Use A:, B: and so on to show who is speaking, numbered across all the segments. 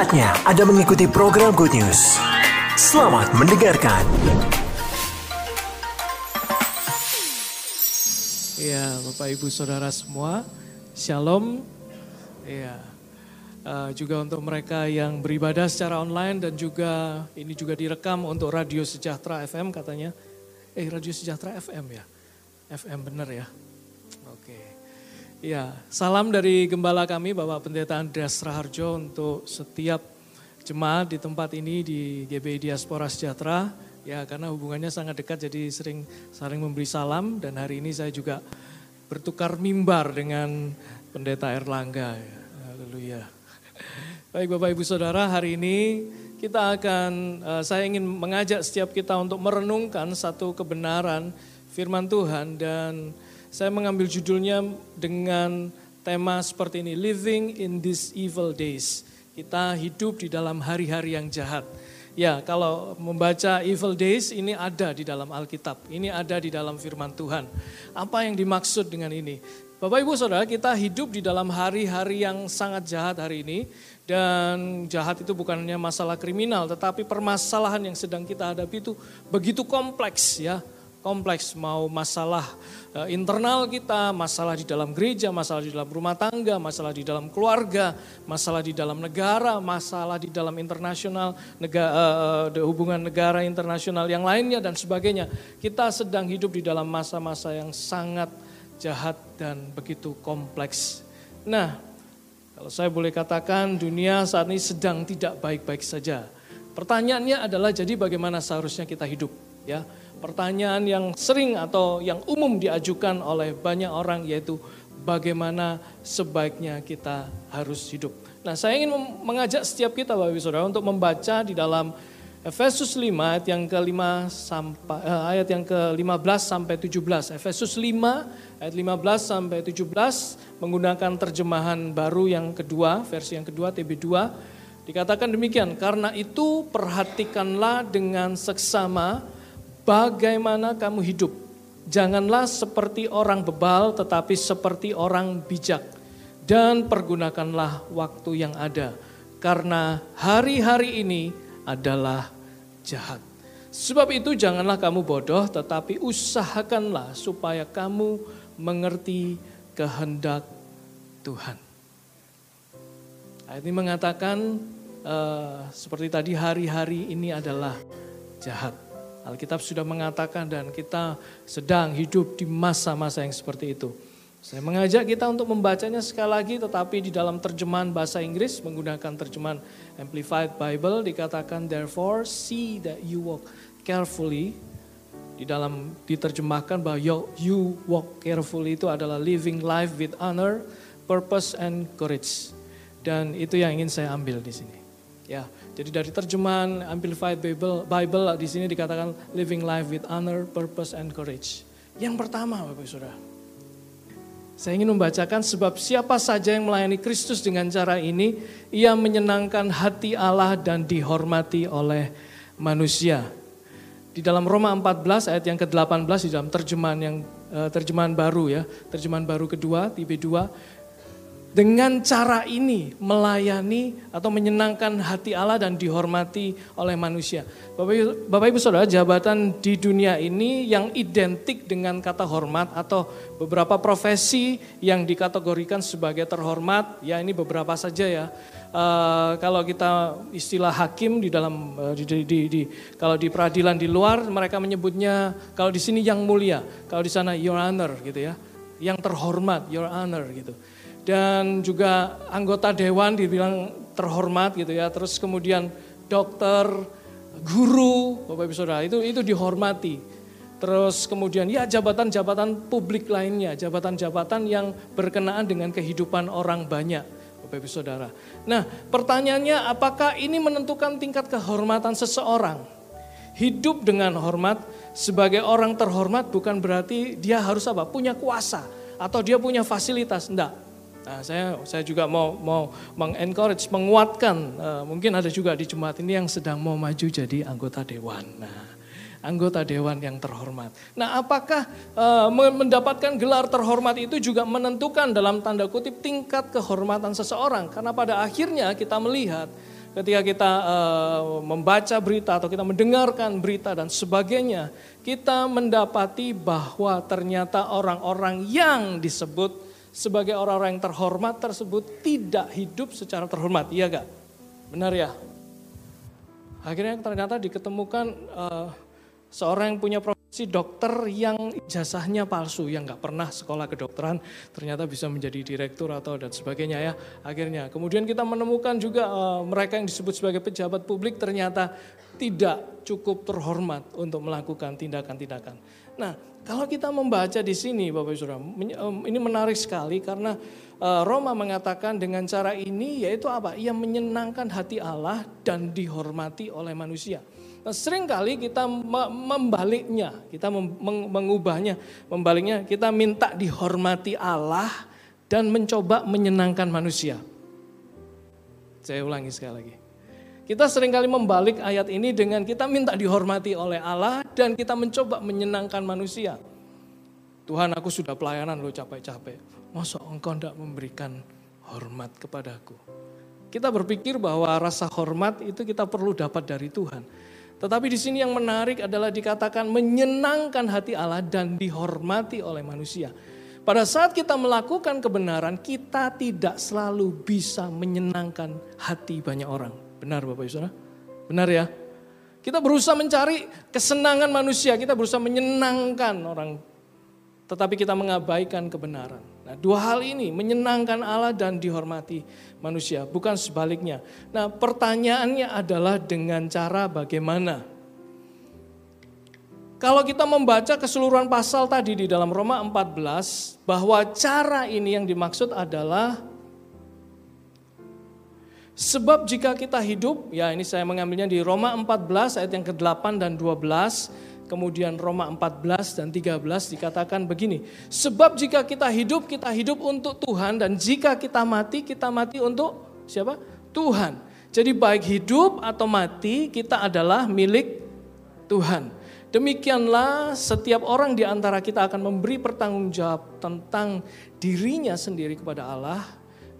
A: Saatnya Anda mengikuti program Good News. Selamat mendengarkan.
B: Ya, Bapak Ibu Saudara semua, Shalom. Ya, uh, juga untuk mereka yang beribadah secara online dan juga ini juga direkam untuk Radio Sejahtera FM katanya. Eh, Radio Sejahtera FM ya. FM benar ya. Ya, salam dari gembala kami Bapak Pendeta Andreas Raharjo untuk setiap jemaat di tempat ini di GBI Diaspora Sejahtera. Ya, karena hubungannya sangat dekat jadi sering saling memberi salam dan hari ini saya juga bertukar mimbar dengan Pendeta Erlangga. Haleluya. Baik Bapak Ibu Saudara, hari ini kita akan uh, saya ingin mengajak setiap kita untuk merenungkan satu kebenaran firman Tuhan dan saya mengambil judulnya dengan tema seperti ini, Living in these evil days. Kita hidup di dalam hari-hari yang jahat. Ya, kalau membaca evil days ini ada di dalam Alkitab, ini ada di dalam firman Tuhan. Apa yang dimaksud dengan ini? Bapak Ibu Saudara, kita hidup di dalam hari-hari yang sangat jahat hari ini dan jahat itu bukannya masalah kriminal, tetapi permasalahan yang sedang kita hadapi itu begitu kompleks ya kompleks, mau masalah eh, internal kita, masalah di dalam gereja, masalah di dalam rumah tangga, masalah di dalam keluarga, masalah di dalam negara, masalah di dalam internasional, negara, uh, hubungan negara internasional yang lainnya dan sebagainya. Kita sedang hidup di dalam masa-masa yang sangat jahat dan begitu kompleks. Nah, kalau saya boleh katakan dunia saat ini sedang tidak baik-baik saja. Pertanyaannya adalah jadi bagaimana seharusnya kita hidup, ya? Pertanyaan yang sering atau yang umum diajukan oleh banyak orang yaitu bagaimana sebaiknya kita harus hidup. Nah saya ingin mengajak setiap kita Bapak Ibu Saudara untuk membaca di dalam Efesus 5 ayat yang ke-5 sampai eh, ayat yang ke-15 sampai 17. Efesus 5 ayat 15 sampai 17 menggunakan terjemahan baru yang kedua, versi yang kedua TB2 dikatakan demikian, karena itu perhatikanlah dengan seksama bagaimana kamu hidup. Janganlah seperti orang bebal tetapi seperti orang bijak. Dan pergunakanlah waktu yang ada. Karena hari-hari ini adalah jahat. Sebab itu janganlah kamu bodoh tetapi usahakanlah supaya kamu mengerti kehendak Tuhan. Ayat ini mengatakan uh, seperti tadi hari-hari ini adalah jahat. Alkitab sudah mengatakan dan kita sedang hidup di masa-masa yang seperti itu. Saya mengajak kita untuk membacanya sekali lagi tetapi di dalam terjemahan bahasa Inggris menggunakan terjemahan Amplified Bible dikatakan therefore see that you walk carefully di dalam diterjemahkan bahwa you walk carefully itu adalah living life with honor, purpose and courage. Dan itu yang ingin saya ambil di sini. Ya, jadi dari terjemahan Amplified Bible, Bible di sini dikatakan living life with honor, purpose, and courage. Yang pertama, Bapak Saudara, saya ingin membacakan sebab siapa saja yang melayani Kristus dengan cara ini, ia menyenangkan hati Allah dan dihormati oleh manusia. Di dalam Roma 14 ayat yang ke-18 di dalam terjemahan yang eh, terjemahan baru ya, terjemahan baru kedua, TB2 dengan cara ini melayani atau menyenangkan hati Allah dan dihormati oleh manusia. Bapak Ibu, Bapak Ibu Saudara, jabatan di dunia ini yang identik dengan kata hormat atau beberapa profesi yang dikategorikan sebagai terhormat, ya ini beberapa saja ya. Uh, kalau kita istilah hakim di dalam uh, di, di, di, di kalau di peradilan di luar mereka menyebutnya kalau di sini yang mulia, kalau di sana your honor gitu ya, yang terhormat your honor gitu dan juga anggota dewan dibilang terhormat gitu ya. Terus kemudian dokter, guru, Bapak Ibu Saudara, itu itu dihormati. Terus kemudian ya jabatan-jabatan publik lainnya, jabatan-jabatan yang berkenaan dengan kehidupan orang banyak. Bapak Ibu Saudara. Nah, pertanyaannya apakah ini menentukan tingkat kehormatan seseorang? Hidup dengan hormat sebagai orang terhormat bukan berarti dia harus apa? Punya kuasa atau dia punya fasilitas. Enggak. Nah, saya saya juga mau mau mengencourage, menguatkan. Uh, mungkin ada juga di jemaat ini yang sedang mau maju jadi anggota dewan. Nah, anggota dewan yang terhormat. Nah, apakah uh, mendapatkan gelar terhormat itu juga menentukan dalam tanda kutip tingkat kehormatan seseorang? Karena pada akhirnya kita melihat ketika kita uh, membaca berita atau kita mendengarkan berita dan sebagainya, kita mendapati bahwa ternyata orang-orang yang disebut sebagai orang-orang yang terhormat tersebut tidak hidup secara terhormat, iya gak? Benar ya? Akhirnya ternyata diketemukan uh, seorang yang punya profesi dokter yang ijazahnya palsu, yang nggak pernah sekolah kedokteran, ternyata bisa menjadi direktur atau dan sebagainya ya. Akhirnya, kemudian kita menemukan juga uh, mereka yang disebut sebagai pejabat publik ternyata tidak cukup terhormat untuk melakukan tindakan-tindakan. Nah, kalau kita membaca di sini, Bapak Ibu Saudara, ini menarik sekali karena eh, Roma mengatakan dengan cara ini yaitu apa? Ia menyenangkan hati Allah dan dihormati oleh manusia. Nah, sering kali kita membaliknya, kita mengubahnya, membaliknya, kita minta dihormati Allah dan mencoba menyenangkan manusia. Saya ulangi sekali lagi. Kita sering kali membalik ayat ini dengan kita minta dihormati oleh Allah dan kita mencoba menyenangkan manusia. Tuhan aku sudah pelayanan lo capek-capek. Masa engkau tidak memberikan hormat kepadaku? Kita berpikir bahwa rasa hormat itu kita perlu dapat dari Tuhan. Tetapi di sini yang menarik adalah dikatakan menyenangkan hati Allah dan dihormati oleh manusia. Pada saat kita melakukan kebenaran, kita tidak selalu bisa menyenangkan hati banyak orang. Benar Bapak Ibu Saudara? Benar ya? Kita berusaha mencari kesenangan manusia, kita berusaha menyenangkan orang. Tetapi kita mengabaikan kebenaran. Nah, dua hal ini menyenangkan Allah dan dihormati manusia, bukan sebaliknya. Nah, pertanyaannya adalah dengan cara bagaimana? Kalau kita membaca keseluruhan pasal tadi di dalam Roma 14 bahwa cara ini yang dimaksud adalah sebab jika kita hidup, ya ini saya mengambilnya di Roma 14 ayat yang ke-8 dan 12 Kemudian Roma 14 dan 13 dikatakan begini. Sebab jika kita hidup, kita hidup untuk Tuhan. Dan jika kita mati, kita mati untuk siapa? Tuhan. Jadi baik hidup atau mati, kita adalah milik Tuhan. Demikianlah setiap orang di antara kita akan memberi pertanggungjawab tentang dirinya sendiri kepada Allah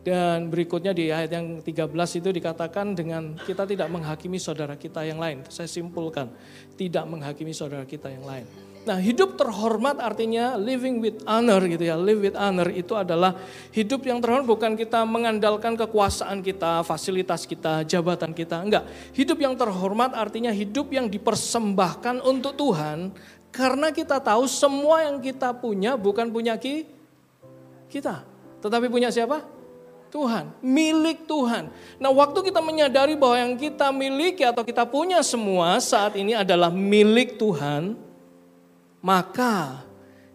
B: dan berikutnya di ayat yang 13 itu dikatakan dengan kita tidak menghakimi saudara kita yang lain. Saya simpulkan, tidak menghakimi saudara kita yang lain. Nah hidup terhormat artinya living with honor gitu ya. Live with honor itu adalah hidup yang terhormat bukan kita mengandalkan kekuasaan kita, fasilitas kita, jabatan kita. Enggak. Hidup yang terhormat artinya hidup yang dipersembahkan untuk Tuhan. Karena kita tahu semua yang kita punya bukan punya kita. Tetapi punya siapa? Tuhan, milik Tuhan. Nah, waktu kita menyadari bahwa yang kita miliki atau kita punya semua saat ini adalah milik Tuhan, maka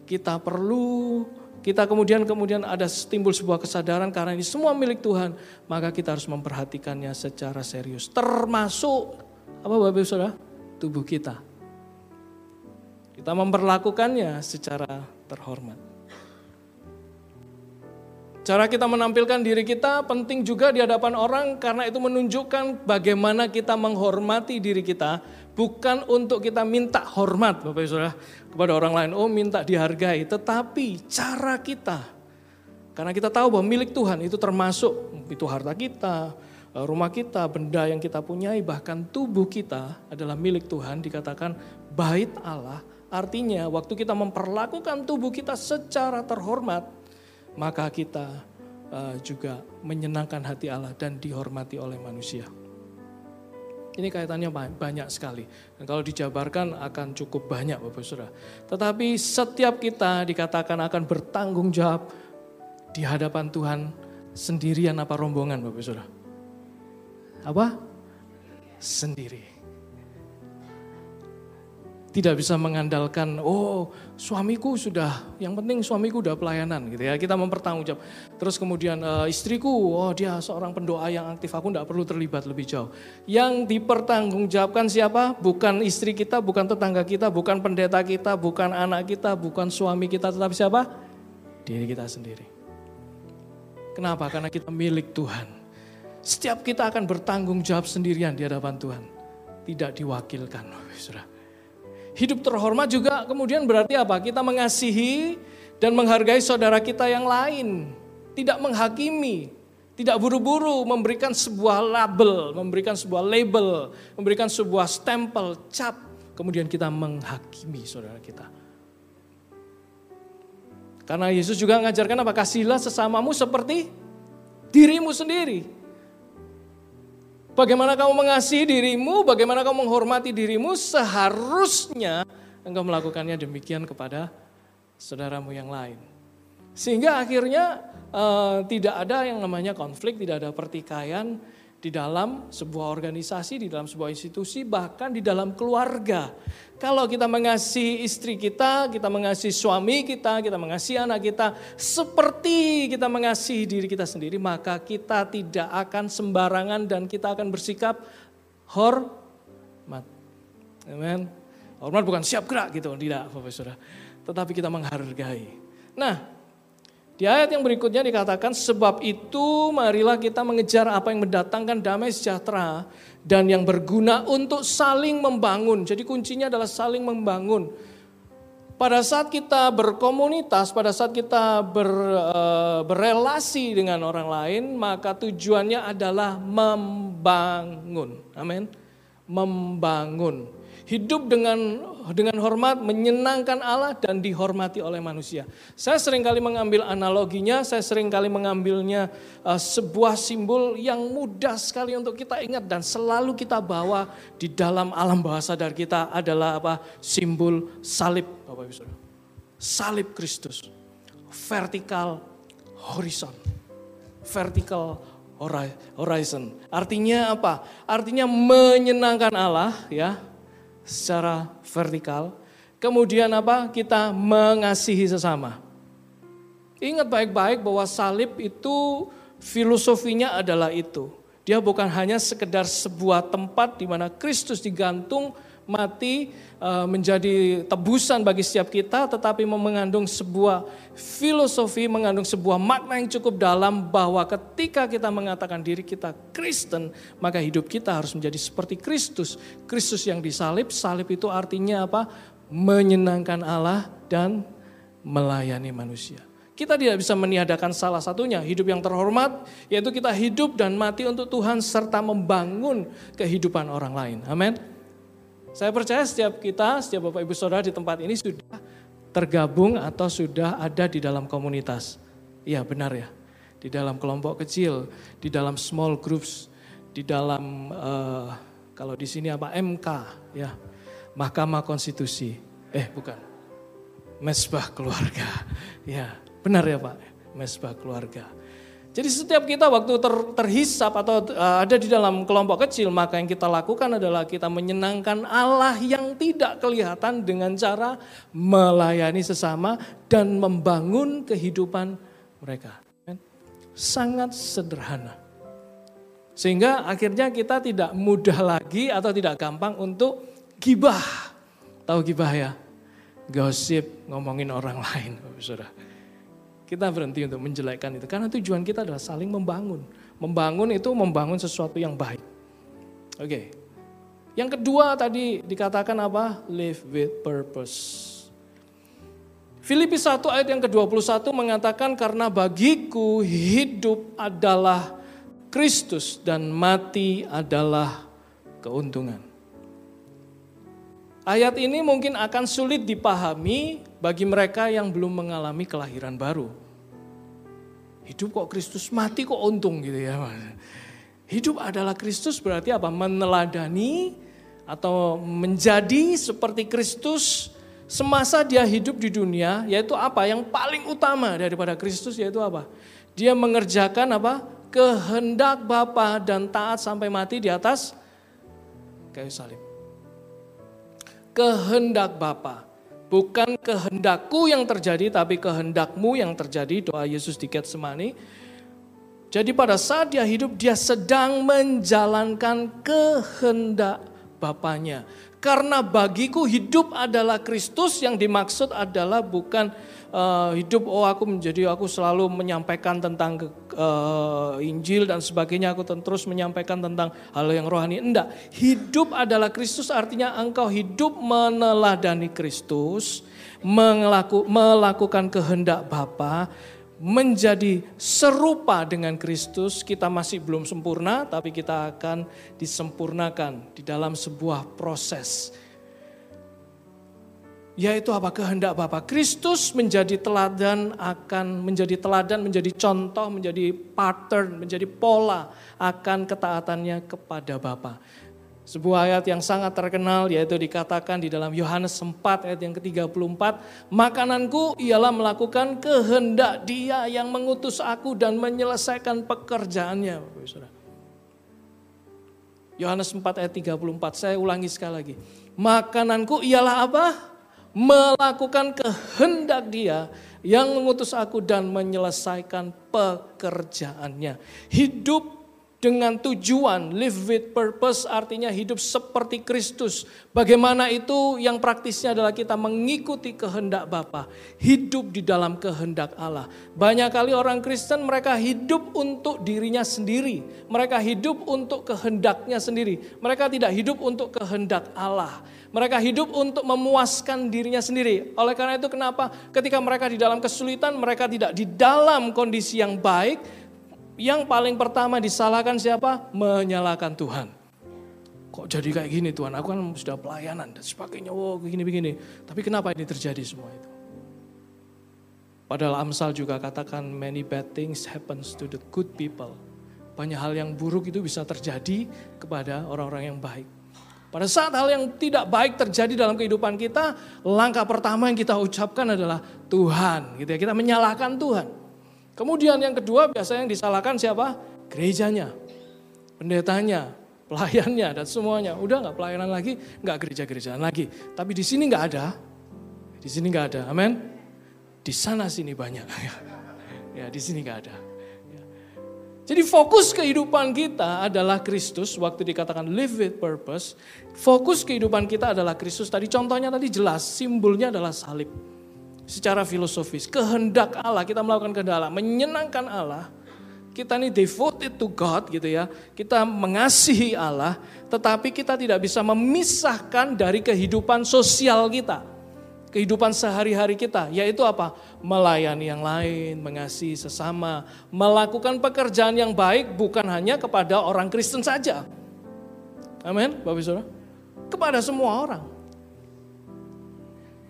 B: kita perlu kita kemudian kemudian ada timbul sebuah kesadaran karena ini semua milik Tuhan, maka kita harus memperhatikannya secara serius. Termasuk apa Bapak Ibu Saudara? Tubuh kita. Kita memperlakukannya secara terhormat. Cara kita menampilkan diri kita penting juga di hadapan orang karena itu menunjukkan bagaimana kita menghormati diri kita. Bukan untuk kita minta hormat Bapak Ibu Saudara kepada orang lain. Oh minta dihargai. Tetapi cara kita. Karena kita tahu bahwa milik Tuhan itu termasuk itu harta kita, rumah kita, benda yang kita punyai, bahkan tubuh kita adalah milik Tuhan. Dikatakan bait Allah. Artinya waktu kita memperlakukan tubuh kita secara terhormat, maka kita uh, juga menyenangkan hati Allah dan dihormati oleh manusia. Ini kaitannya banyak sekali. Dan kalau dijabarkan akan cukup banyak Bapak Saudara. Tetapi setiap kita dikatakan akan bertanggung jawab di hadapan Tuhan sendirian apa rombongan Bapak Saudara? Apa? Sendiri tidak bisa mengandalkan oh suamiku sudah yang penting suamiku udah pelayanan gitu ya. Kita mempertanggungjawab. Terus kemudian uh, istriku oh dia seorang pendoa yang aktif. Aku tidak perlu terlibat lebih jauh. Yang dipertanggungjawabkan siapa? Bukan istri kita bukan tetangga kita bukan pendeta kita bukan anak kita bukan suami kita tetapi siapa? Diri kita sendiri. Kenapa? Karena kita milik Tuhan. Setiap kita akan bertanggung jawab sendirian di hadapan Tuhan. Tidak diwakilkan saudara Hidup terhormat juga kemudian berarti apa? Kita mengasihi dan menghargai saudara kita yang lain. Tidak menghakimi. Tidak buru-buru memberikan sebuah label, memberikan sebuah label, memberikan sebuah stempel, cap, kemudian kita menghakimi saudara kita. Karena Yesus juga mengajarkan apa? Kasihlah sesamamu seperti dirimu sendiri. Bagaimana kamu mengasihi dirimu, bagaimana kamu menghormati dirimu, seharusnya engkau melakukannya demikian kepada saudaramu yang lain. Sehingga akhirnya uh, tidak ada yang namanya konflik, tidak ada pertikaian di dalam sebuah organisasi, di dalam sebuah institusi, bahkan di dalam keluarga. Kalau kita mengasihi istri kita, kita mengasihi suami kita, kita mengasihi anak kita, seperti kita mengasihi diri kita sendiri, maka kita tidak akan sembarangan dan kita akan bersikap hormat. Amen. Hormat bukan siap gerak gitu, tidak Bapak Saudara. Tetapi kita menghargai. Nah, di ayat yang berikutnya dikatakan, sebab itu marilah kita mengejar apa yang mendatangkan damai sejahtera dan yang berguna untuk saling membangun. Jadi kuncinya adalah saling membangun. Pada saat kita berkomunitas, pada saat kita ber, uh, berelasi dengan orang lain, maka tujuannya adalah membangun. Amin. Membangun. Hidup dengan dengan hormat, menyenangkan Allah dan dihormati oleh manusia. Saya sering kali mengambil analoginya, saya sering kali mengambilnya uh, sebuah simbol yang mudah sekali untuk kita ingat dan selalu kita bawa di dalam alam bawah sadar kita adalah apa? Simbol salib, Bapak Ibu Saudara. Salib Kristus. Vertikal horizon. Vertikal horizon. Artinya apa? Artinya menyenangkan Allah ya secara vertikal. Kemudian apa? Kita mengasihi sesama. Ingat baik-baik bahwa salib itu filosofinya adalah itu. Dia bukan hanya sekedar sebuah tempat di mana Kristus digantung mati eh, menjadi tebusan bagi setiap kita, tetapi mengandung sebuah filosofi, mengandung sebuah makna yang cukup dalam bahwa ketika kita mengatakan diri kita Kristen, maka hidup kita harus menjadi seperti Kristus. Kristus yang disalib, salib itu artinya apa? Menyenangkan Allah dan melayani manusia. Kita tidak bisa meniadakan salah satunya, hidup yang terhormat, yaitu kita hidup dan mati untuk Tuhan serta membangun kehidupan orang lain. Amin. Saya percaya setiap kita, setiap Bapak Ibu Saudara di tempat ini sudah tergabung atau sudah ada di dalam komunitas. Iya benar ya. Di dalam kelompok kecil, di dalam small groups, di dalam uh, kalau di sini apa MK ya. Mahkamah Konstitusi. Eh bukan. Mesbah keluarga. Ya, benar ya Pak. Mesbah keluarga. Jadi setiap kita waktu ter, terhisap atau uh, ada di dalam kelompok kecil, maka yang kita lakukan adalah kita menyenangkan Allah yang tidak kelihatan dengan cara melayani sesama dan membangun kehidupan mereka. Sangat sederhana. Sehingga akhirnya kita tidak mudah lagi atau tidak gampang untuk gibah. Tahu gibah ya? Gosip, ngomongin orang lain, saudara. Kita berhenti untuk menjelekkan itu. Karena tujuan kita adalah saling membangun. Membangun itu membangun sesuatu yang baik. Oke. Okay. Yang kedua tadi dikatakan apa? Live with purpose. Filipi 1 ayat yang ke-21 mengatakan karena bagiku hidup adalah Kristus dan mati adalah keuntungan. Ayat ini mungkin akan sulit dipahami bagi mereka yang belum mengalami kelahiran baru. Hidup kok Kristus, mati kok untung gitu ya. Hidup adalah Kristus berarti apa? Meneladani atau menjadi seperti Kristus semasa dia hidup di dunia, yaitu apa? Yang paling utama daripada Kristus yaitu apa? Dia mengerjakan apa? Kehendak Bapa dan taat sampai mati di atas kayu salib kehendak Bapa. Bukan kehendakku yang terjadi, tapi kehendakmu yang terjadi. Doa Yesus di Getsemani. Jadi pada saat dia hidup, dia sedang menjalankan kehendak Bapaknya. Karena bagiku hidup adalah Kristus yang dimaksud adalah bukan uh, hidup oh aku menjadi aku selalu menyampaikan tentang uh, Injil dan sebagainya aku terus menyampaikan tentang hal yang rohani enggak hidup adalah Kristus artinya engkau hidup meneladani Kristus melaku, melakukan kehendak Bapa menjadi serupa dengan Kristus, kita masih belum sempurna, tapi kita akan disempurnakan di dalam sebuah proses. Yaitu apa? Kehendak Bapa. Kristus menjadi teladan akan menjadi teladan, menjadi contoh, menjadi pattern, menjadi pola akan ketaatannya kepada Bapa. Sebuah ayat yang sangat terkenal yaitu dikatakan di dalam Yohanes 4 ayat yang ke-34. Makananku ialah melakukan kehendak dia yang mengutus aku dan menyelesaikan pekerjaannya. Yohanes 4 ayat 34, saya ulangi sekali lagi. Makananku ialah apa? Melakukan kehendak dia yang mengutus aku dan menyelesaikan pekerjaannya. Hidup dengan tujuan, live with purpose artinya hidup seperti Kristus. Bagaimana itu yang praktisnya adalah kita mengikuti kehendak Bapa, hidup di dalam kehendak Allah. Banyak kali orang Kristen mereka hidup untuk dirinya sendiri, mereka hidup untuk kehendaknya sendiri. Mereka tidak hidup untuk kehendak Allah. Mereka hidup untuk memuaskan dirinya sendiri. Oleh karena itu kenapa ketika mereka di dalam kesulitan, mereka tidak di dalam kondisi yang baik, yang paling pertama disalahkan siapa? Menyalahkan Tuhan. Kok jadi kayak gini Tuhan? Aku kan sudah pelayanan dan sebagainya. Wow, begini-begini. Tapi kenapa ini terjadi semua itu? Padahal Amsal juga katakan many bad things happens to the good people. Banyak hal yang buruk itu bisa terjadi kepada orang-orang yang baik. Pada saat hal yang tidak baik terjadi dalam kehidupan kita, langkah pertama yang kita ucapkan adalah Tuhan. Gitu ya. Kita menyalahkan Tuhan. Kemudian yang kedua biasanya yang disalahkan siapa? Gerejanya, pendetanya, pelayannya dan semuanya. Udah nggak pelayanan lagi, nggak gereja-gerejaan lagi. Tapi di sini nggak ada, di sini nggak ada. Amin. Di sana sini banyak. ya di sini nggak ada. Ya. Jadi fokus kehidupan kita adalah Kristus. Waktu dikatakan live with purpose, fokus kehidupan kita adalah Kristus. Tadi contohnya tadi jelas, simbolnya adalah salib secara filosofis. Kehendak Allah, kita melakukan kehendak Allah, menyenangkan Allah. Kita ini devoted to God gitu ya. Kita mengasihi Allah, tetapi kita tidak bisa memisahkan dari kehidupan sosial kita. Kehidupan sehari-hari kita, yaitu apa? Melayani yang lain, mengasihi sesama, melakukan pekerjaan yang baik bukan hanya kepada orang Kristen saja. Amin, Bapak Saudara. Kepada semua orang.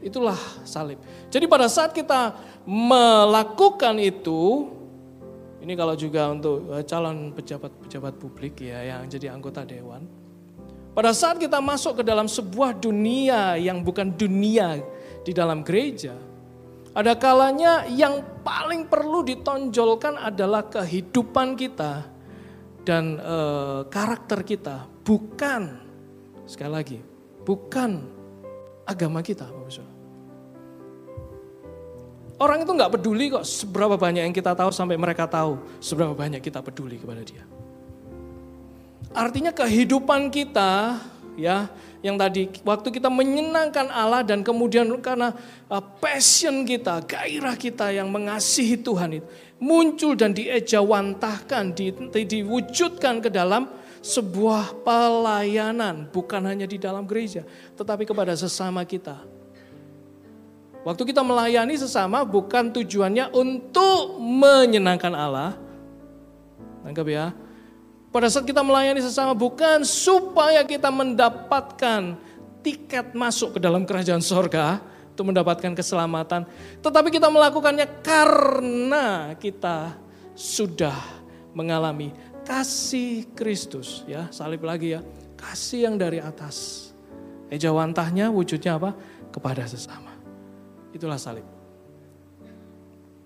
B: Itulah salib. Jadi pada saat kita melakukan itu, ini kalau juga untuk eh, calon pejabat-pejabat publik ya yang jadi anggota dewan. Pada saat kita masuk ke dalam sebuah dunia yang bukan dunia di dalam gereja, ada kalanya yang paling perlu ditonjolkan adalah kehidupan kita dan e, karakter kita, bukan sekali lagi, bukan agama kita, Bapak. Orang itu nggak peduli kok seberapa banyak yang kita tahu sampai mereka tahu seberapa banyak kita peduli kepada dia. Artinya kehidupan kita ya yang tadi waktu kita menyenangkan Allah dan kemudian karena uh, passion kita, gairah kita yang mengasihi Tuhan itu muncul dan diejawantahkan, di, diwujudkan ke dalam sebuah pelayanan bukan hanya di dalam gereja tetapi kepada sesama kita Waktu kita melayani sesama bukan tujuannya untuk menyenangkan Allah. Tangkap ya. Pada saat kita melayani sesama bukan supaya kita mendapatkan tiket masuk ke dalam kerajaan sorga untuk mendapatkan keselamatan. Tetapi kita melakukannya karena kita sudah mengalami kasih Kristus. ya Salib lagi ya. Kasih yang dari atas. Ejawantahnya wujudnya apa? Kepada sesama. Itulah salib.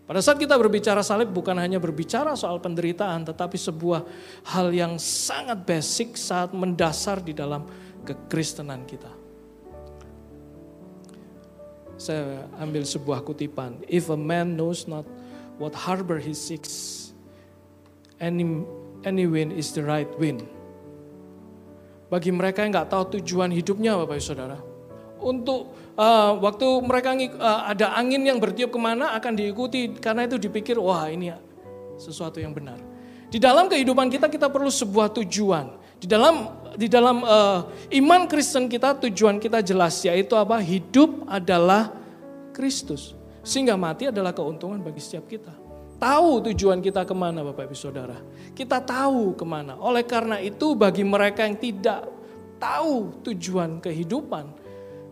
B: Pada saat kita berbicara salib bukan hanya berbicara soal penderitaan tetapi sebuah hal yang sangat basic saat mendasar di dalam kekristenan kita. Saya ambil sebuah kutipan. If a man knows not what harbor he seeks, any, any wind is the right wind. Bagi mereka yang nggak tahu tujuan hidupnya Bapak Ibu Saudara. Untuk uh, waktu mereka uh, ada angin yang bertiup ke mana akan diikuti karena itu dipikir wah ini sesuatu yang benar. Di dalam kehidupan kita kita perlu sebuah tujuan. Di dalam di dalam uh, iman Kristen kita tujuan kita jelas yaitu apa? Hidup adalah Kristus. Sehingga mati adalah keuntungan bagi setiap kita. tahu tujuan kita ke mana Bapak Ibu Saudara. Kita tahu ke mana. Oleh karena itu bagi mereka yang tidak tahu tujuan kehidupan,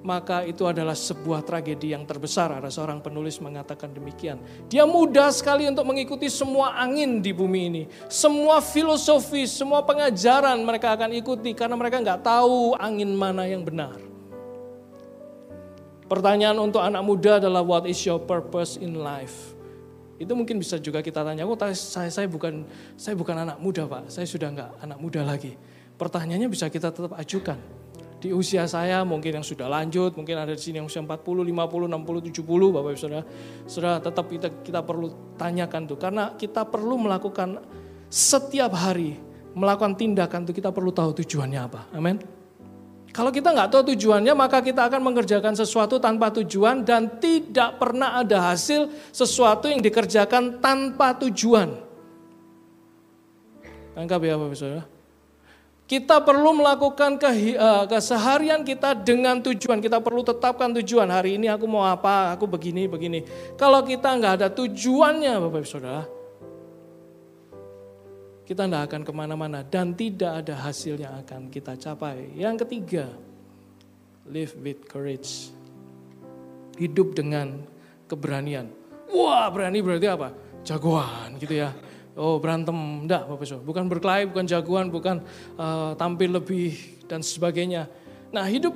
B: maka itu adalah sebuah tragedi yang terbesar. Ada seorang penulis mengatakan demikian. Dia mudah sekali untuk mengikuti semua angin di bumi ini. Semua filosofi, semua pengajaran mereka akan ikuti karena mereka nggak tahu angin mana yang benar. Pertanyaan untuk anak muda adalah what is your purpose in life? Itu mungkin bisa juga kita tanya, oh saya, saya bukan saya bukan anak muda pak, saya sudah nggak anak muda lagi. Pertanyaannya bisa kita tetap ajukan. Di usia saya mungkin yang sudah lanjut, mungkin ada di sini yang usia 40, 50, 60, 70, Bapak Ibu Saudara. Saudara tetap kita, kita perlu tanyakan tuh. Karena kita perlu melakukan setiap hari, melakukan tindakan tuh kita perlu tahu tujuannya apa. Amin. Kalau kita nggak tahu tujuannya, maka kita akan mengerjakan sesuatu tanpa tujuan dan tidak pernah ada hasil sesuatu yang dikerjakan tanpa tujuan. Tangkap ya Bapak Saudara. Kita perlu melakukan eh, keseharian kita dengan tujuan. Kita perlu tetapkan tujuan. Hari ini aku mau apa, aku begini, begini. Kalau kita nggak ada tujuannya Bapak Saudara, kita tidak akan ke mana-mana dan tidak ada hasil yang akan kita capai. Yang ketiga, live with courage. Hidup dengan keberanian. Wah berani berarti apa? Jagoan gitu ya. Oh berantem, enggak Bapak Ibu. Bukan berkelahi, bukan jagoan, bukan uh, tampil lebih dan sebagainya. Nah hidup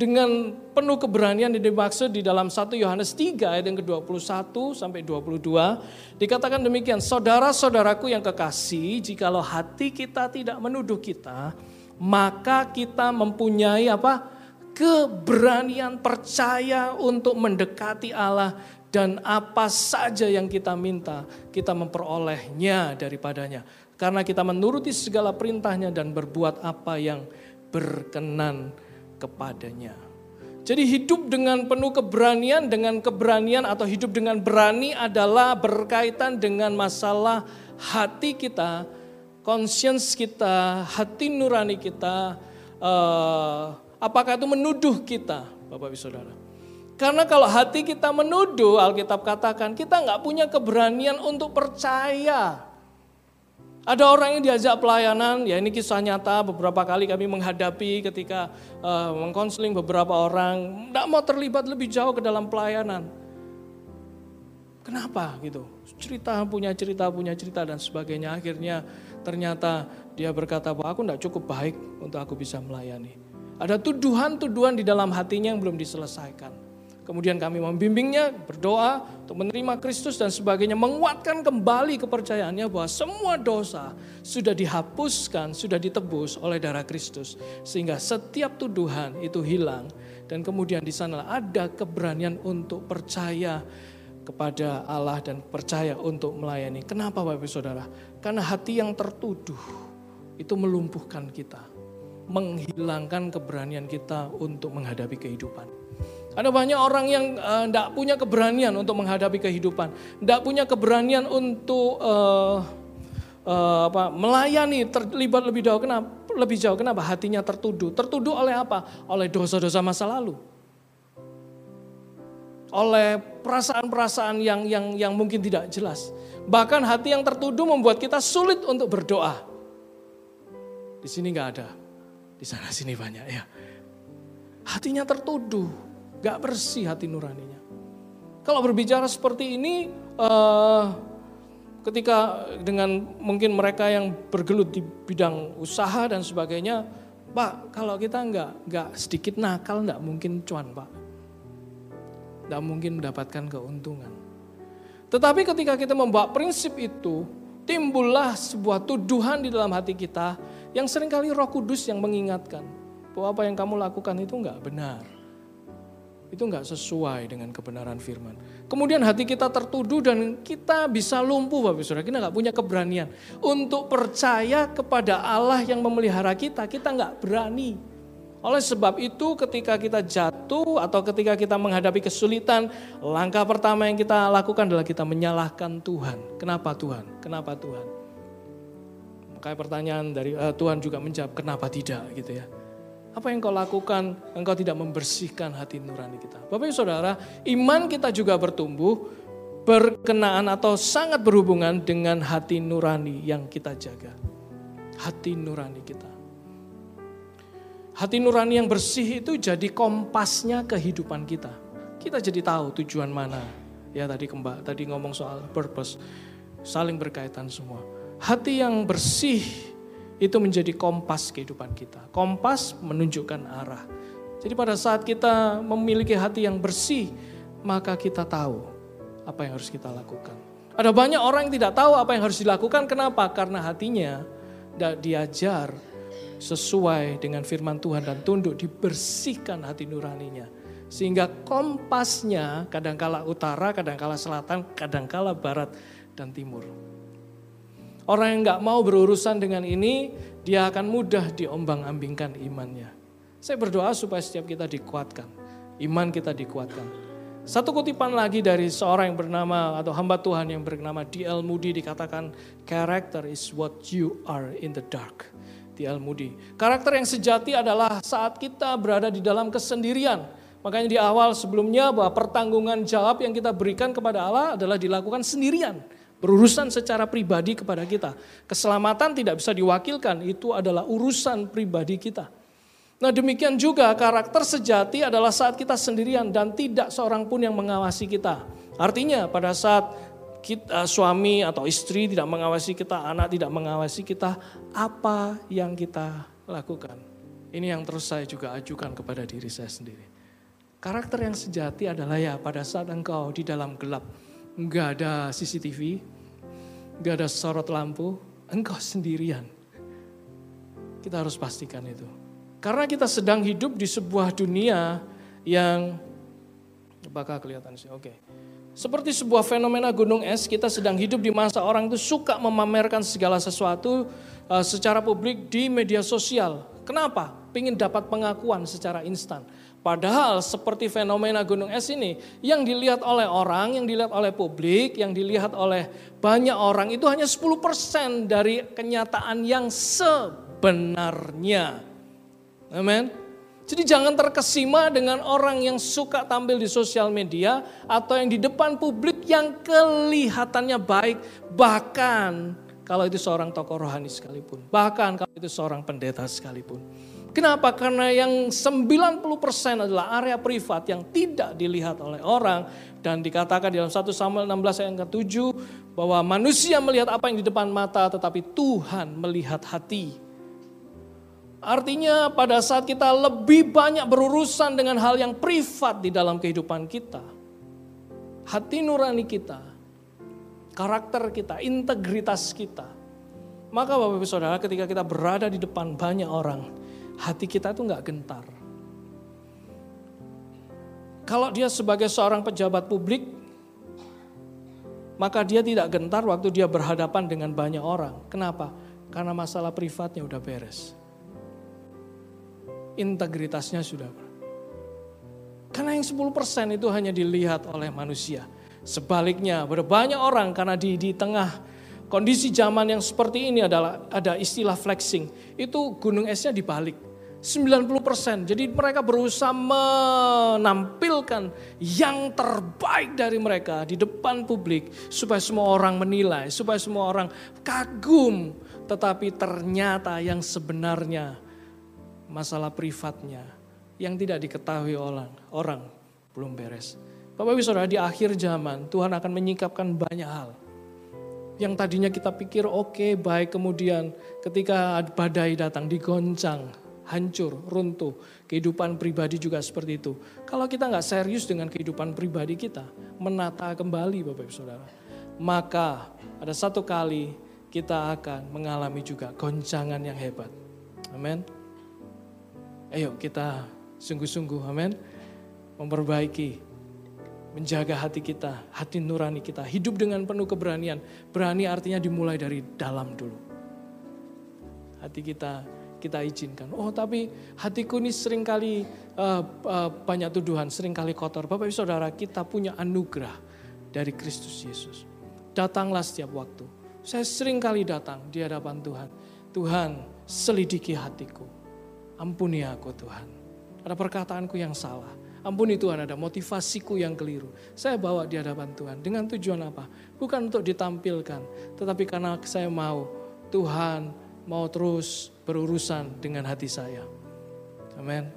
B: dengan penuh keberanian yang dimaksud di dalam 1 Yohanes 3 ayat yang ke-21 sampai 22 dikatakan demikian saudara-saudaraku yang kekasih jikalau hati kita tidak menuduh kita maka kita mempunyai apa keberanian percaya untuk mendekati Allah dan apa saja yang kita minta kita memperolehnya daripadanya karena kita menuruti segala perintahnya dan berbuat apa yang berkenan kepadanya. Jadi hidup dengan penuh keberanian, dengan keberanian atau hidup dengan berani adalah berkaitan dengan masalah hati kita, conscience kita, hati nurani kita, uh, apakah itu menuduh kita, Bapak Ibu Saudara. Karena kalau hati kita menuduh, Alkitab katakan kita nggak punya keberanian untuk percaya ada orang yang diajak pelayanan, ya ini kisah nyata beberapa kali kami menghadapi ketika uh, mengkonseling beberapa orang, tidak mau terlibat lebih jauh ke dalam pelayanan. Kenapa gitu? Cerita punya cerita punya cerita dan sebagainya. Akhirnya ternyata dia berkata bahwa aku tidak cukup baik untuk aku bisa melayani. Ada tuduhan-tuduhan di dalam hatinya yang belum diselesaikan. Kemudian kami membimbingnya, berdoa untuk menerima Kristus dan sebagainya. Menguatkan kembali kepercayaannya bahwa semua dosa sudah dihapuskan, sudah ditebus oleh darah Kristus. Sehingga setiap tuduhan itu hilang. Dan kemudian di sana ada keberanian untuk percaya kepada Allah dan percaya untuk melayani. Kenapa Bapak Saudara? Karena hati yang tertuduh itu melumpuhkan kita. Menghilangkan keberanian kita untuk menghadapi kehidupan. Ada banyak orang yang tidak uh, punya keberanian untuk menghadapi kehidupan, tidak punya keberanian untuk uh, uh, apa, melayani, terlibat lebih jauh. Kenapa? Lebih jauh kenapa? Hatinya tertuduh. Tertuduh oleh apa? Oleh dosa-dosa masa lalu. Oleh perasaan-perasaan yang yang yang mungkin tidak jelas. Bahkan hati yang tertuduh membuat kita sulit untuk berdoa. Di sini nggak ada, di sana sini banyak ya. Hatinya tertuduh Gak bersih hati nuraninya. Kalau berbicara seperti ini, uh, ketika dengan mungkin mereka yang bergelut di bidang usaha dan sebagainya, Pak, kalau kita nggak nggak sedikit nakal, nggak mungkin cuan, Pak. Nggak mungkin mendapatkan keuntungan. Tetapi ketika kita membawa prinsip itu, timbullah sebuah tuduhan di dalam hati kita yang sering kali roh kudus yang mengingatkan bahwa apa yang kamu lakukan itu nggak benar itu nggak sesuai dengan kebenaran firman. Kemudian hati kita tertuduh dan kita bisa lumpuh Bapak Saudara. Kita nggak punya keberanian untuk percaya kepada Allah yang memelihara kita. Kita nggak berani. Oleh sebab itu ketika kita jatuh atau ketika kita menghadapi kesulitan, langkah pertama yang kita lakukan adalah kita menyalahkan Tuhan. Kenapa Tuhan? Kenapa Tuhan? Makanya pertanyaan dari uh, Tuhan juga menjawab kenapa tidak gitu ya. Apa yang kau lakukan, engkau tidak membersihkan hati nurani kita. Bapak ibu saudara, iman kita juga bertumbuh berkenaan atau sangat berhubungan dengan hati nurani yang kita jaga. Hati nurani kita. Hati nurani yang bersih itu jadi kompasnya kehidupan kita. Kita jadi tahu tujuan mana. Ya tadi kembali tadi ngomong soal purpose, saling berkaitan semua. Hati yang bersih itu menjadi kompas kehidupan kita. Kompas menunjukkan arah. Jadi pada saat kita memiliki hati yang bersih, maka kita tahu apa yang harus kita lakukan. Ada banyak orang yang tidak tahu apa yang harus dilakukan. Kenapa? Karena hatinya tidak diajar sesuai dengan firman Tuhan dan tunduk dibersihkan hati nuraninya. Sehingga kompasnya kadangkala utara, kadangkala selatan, kadangkala barat dan timur. Orang yang nggak mau berurusan dengan ini, dia akan mudah diombang-ambingkan imannya. Saya berdoa supaya setiap kita dikuatkan, iman kita dikuatkan. Satu kutipan lagi dari seorang yang bernama atau hamba Tuhan yang bernama D.L. Moody dikatakan, character is what you are in the dark. D.L. Moody. Karakter yang sejati adalah saat kita berada di dalam kesendirian. Makanya di awal sebelumnya bahwa pertanggungan jawab yang kita berikan kepada Allah adalah dilakukan sendirian. Berurusan secara pribadi kepada kita. Keselamatan tidak bisa diwakilkan, itu adalah urusan pribadi kita. Nah demikian juga karakter sejati adalah saat kita sendirian dan tidak seorang pun yang mengawasi kita. Artinya pada saat kita, suami atau istri tidak mengawasi kita, anak tidak mengawasi kita, apa yang kita lakukan? Ini yang terus saya juga ajukan kepada diri saya sendiri. Karakter yang sejati adalah ya pada saat engkau di dalam gelap, nggak ada CCTV, nggak ada sorot lampu, engkau sendirian. Kita harus pastikan itu. Karena kita sedang hidup di sebuah dunia yang bakal kelihatan sih. Oke. Okay. Seperti sebuah fenomena gunung es, kita sedang hidup di masa orang itu suka memamerkan segala sesuatu uh, secara publik di media sosial. Kenapa? Pengen dapat pengakuan secara instan. Padahal seperti fenomena gunung es ini, yang dilihat oleh orang, yang dilihat oleh publik, yang dilihat oleh banyak orang itu hanya 10% dari kenyataan yang sebenarnya. Amin. Jadi jangan terkesima dengan orang yang suka tampil di sosial media atau yang di depan publik yang kelihatannya baik. Bahkan kalau itu seorang tokoh rohani sekalipun. Bahkan kalau itu seorang pendeta sekalipun. Kenapa? Karena yang 90% adalah area privat yang tidak dilihat oleh orang. Dan dikatakan dalam 1 Samuel 16 ayat ke-7 bahwa manusia melihat apa yang di depan mata tetapi Tuhan melihat hati. Artinya pada saat kita lebih banyak berurusan dengan hal yang privat di dalam kehidupan kita. Hati nurani kita, karakter kita, integritas kita. Maka Bapak Ibu Saudara ketika kita berada di depan banyak orang, hati kita itu nggak gentar. Kalau dia sebagai seorang pejabat publik, maka dia tidak gentar waktu dia berhadapan dengan banyak orang. Kenapa? Karena masalah privatnya udah beres integritasnya sudah. Karena yang 10% itu hanya dilihat oleh manusia. Sebaliknya, banyak orang karena di, di tengah kondisi zaman yang seperti ini adalah ada istilah flexing. Itu gunung esnya dibalik. 90%. Jadi mereka berusaha menampilkan yang terbaik dari mereka di depan publik supaya semua orang menilai, supaya semua orang kagum. Tetapi ternyata yang sebenarnya masalah privatnya yang tidak diketahui orang, orang belum beres. Bapak Ibu Saudara, di akhir zaman Tuhan akan menyingkapkan banyak hal. Yang tadinya kita pikir oke, okay, baik, kemudian ketika badai datang digoncang, hancur, runtuh. Kehidupan pribadi juga seperti itu. Kalau kita nggak serius dengan kehidupan pribadi kita, menata kembali Bapak Ibu Saudara, maka ada satu kali kita akan mengalami juga goncangan yang hebat. Amin. Ayo kita sungguh-sungguh, amin. Memperbaiki, menjaga hati kita, hati nurani kita. Hidup dengan penuh keberanian. Berani artinya dimulai dari dalam dulu. Hati kita kita izinkan. Oh tapi hatiku ini sering kali uh, uh, banyak tuduhan, sering kali kotor. Bapak ibu saudara kita punya anugerah dari Kristus Yesus. Datanglah setiap waktu. Saya sering kali datang di hadapan Tuhan. Tuhan selidiki hatiku Ampuni aku Tuhan. Ada perkataanku yang salah. Ampuni Tuhan ada motivasiku yang keliru. Saya bawa di hadapan Tuhan. Dengan tujuan apa? Bukan untuk ditampilkan. Tetapi karena saya mau Tuhan mau terus berurusan dengan hati saya. Amin.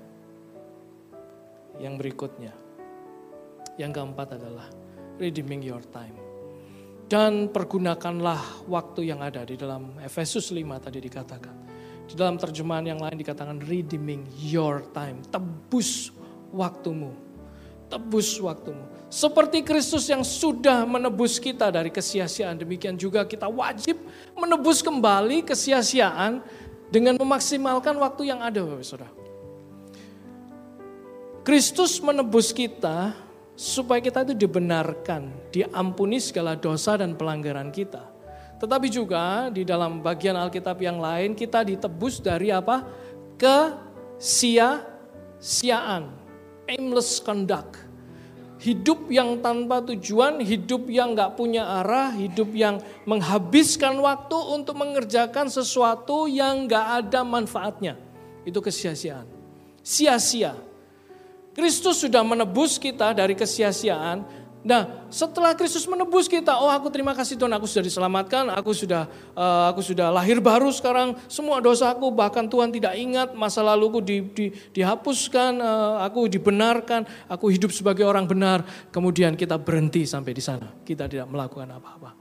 B: Yang berikutnya. Yang keempat adalah redeeming your time. Dan pergunakanlah waktu yang ada di dalam Efesus 5 tadi dikatakan. Di dalam terjemahan yang lain dikatakan redeeming your time. Tebus waktumu. Tebus waktumu. Seperti Kristus yang sudah menebus kita dari kesia-siaan, demikian juga kita wajib menebus kembali kesia-siaan dengan memaksimalkan waktu yang ada, Bapak Saudara. Kristus menebus kita supaya kita itu dibenarkan, diampuni segala dosa dan pelanggaran kita. Tetapi juga di dalam bagian Alkitab yang lain kita ditebus dari apa? Kesia-siaan, aimless conduct hidup yang tanpa tujuan, hidup yang nggak punya arah, hidup yang menghabiskan waktu untuk mengerjakan sesuatu yang nggak ada manfaatnya. Itu kesia-siaan. Sia-sia. Kristus sudah menebus kita dari kesia-siaan Nah, setelah Kristus menebus kita, oh aku terima kasih Tuhan, aku sudah diselamatkan, aku sudah uh, aku sudah lahir baru sekarang, semua dosaku bahkan Tuhan tidak ingat masa laluku di, di, dihapuskan, uh, aku dibenarkan, aku hidup sebagai orang benar. Kemudian kita berhenti sampai di sana, kita tidak melakukan apa-apa.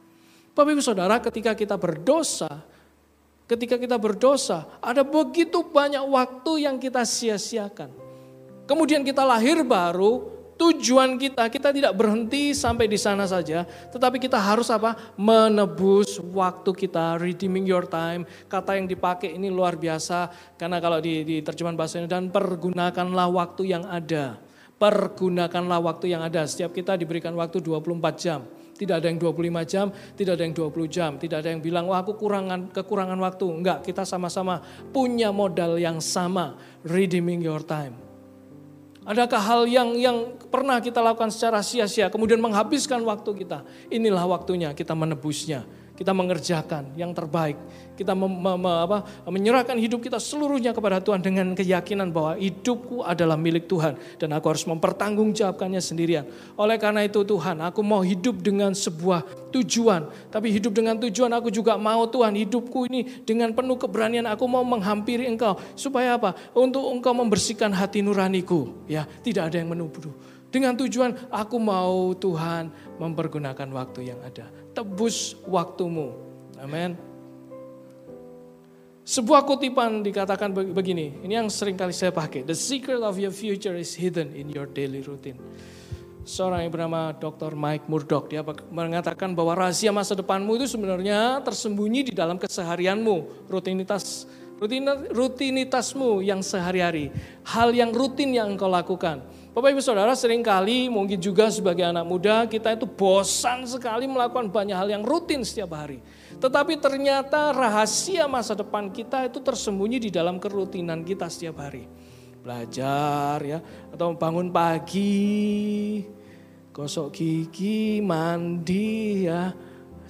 B: Bapak Ibu Saudara, ketika kita berdosa, ketika kita berdosa, ada begitu banyak waktu yang kita sia-siakan. Kemudian kita lahir baru, tujuan kita, kita tidak berhenti sampai di sana saja, tetapi kita harus apa? Menebus waktu kita, redeeming your time. Kata yang dipakai ini luar biasa, karena kalau di, di terjemahan bahasa ini, dan pergunakanlah waktu yang ada. Pergunakanlah waktu yang ada. Setiap kita diberikan waktu 24 jam. Tidak ada yang 25 jam, tidak ada yang 20 jam. Tidak ada yang bilang, wah aku kurangan, kekurangan waktu. Enggak, kita sama-sama punya modal yang sama. Redeeming your time. Adakah hal yang yang pernah kita lakukan secara sia-sia kemudian menghabiskan waktu kita? Inilah waktunya kita menebusnya kita mengerjakan yang terbaik. Kita mem, mem, apa, menyerahkan hidup kita seluruhnya kepada Tuhan dengan keyakinan bahwa hidupku adalah milik Tuhan dan aku harus mempertanggungjawabkannya sendirian. Oleh karena itu Tuhan, aku mau hidup dengan sebuah tujuan. Tapi hidup dengan tujuan aku juga mau Tuhan hidupku ini dengan penuh keberanian aku mau menghampiri Engkau supaya apa? Untuk Engkau membersihkan hati nuraniku, ya. Tidak ada yang menuduh. Dengan tujuan aku mau Tuhan mempergunakan waktu yang ada tebus waktumu. Amin. Sebuah kutipan dikatakan begini, ini yang sering kali saya pakai. The secret of your future is hidden in your daily routine. Seorang yang bernama Dr. Mike Murdock, dia mengatakan bahwa rahasia masa depanmu itu sebenarnya tersembunyi di dalam keseharianmu, rutinitas rutinitasmu yang sehari-hari, hal yang rutin yang engkau lakukan. Bapak Ibu Saudara sering kali mungkin juga sebagai anak muda kita itu bosan sekali melakukan banyak hal yang rutin setiap hari. Tetapi ternyata rahasia masa depan kita itu tersembunyi di dalam kerutinan kita setiap hari. Belajar ya, atau bangun pagi, gosok gigi, mandi ya,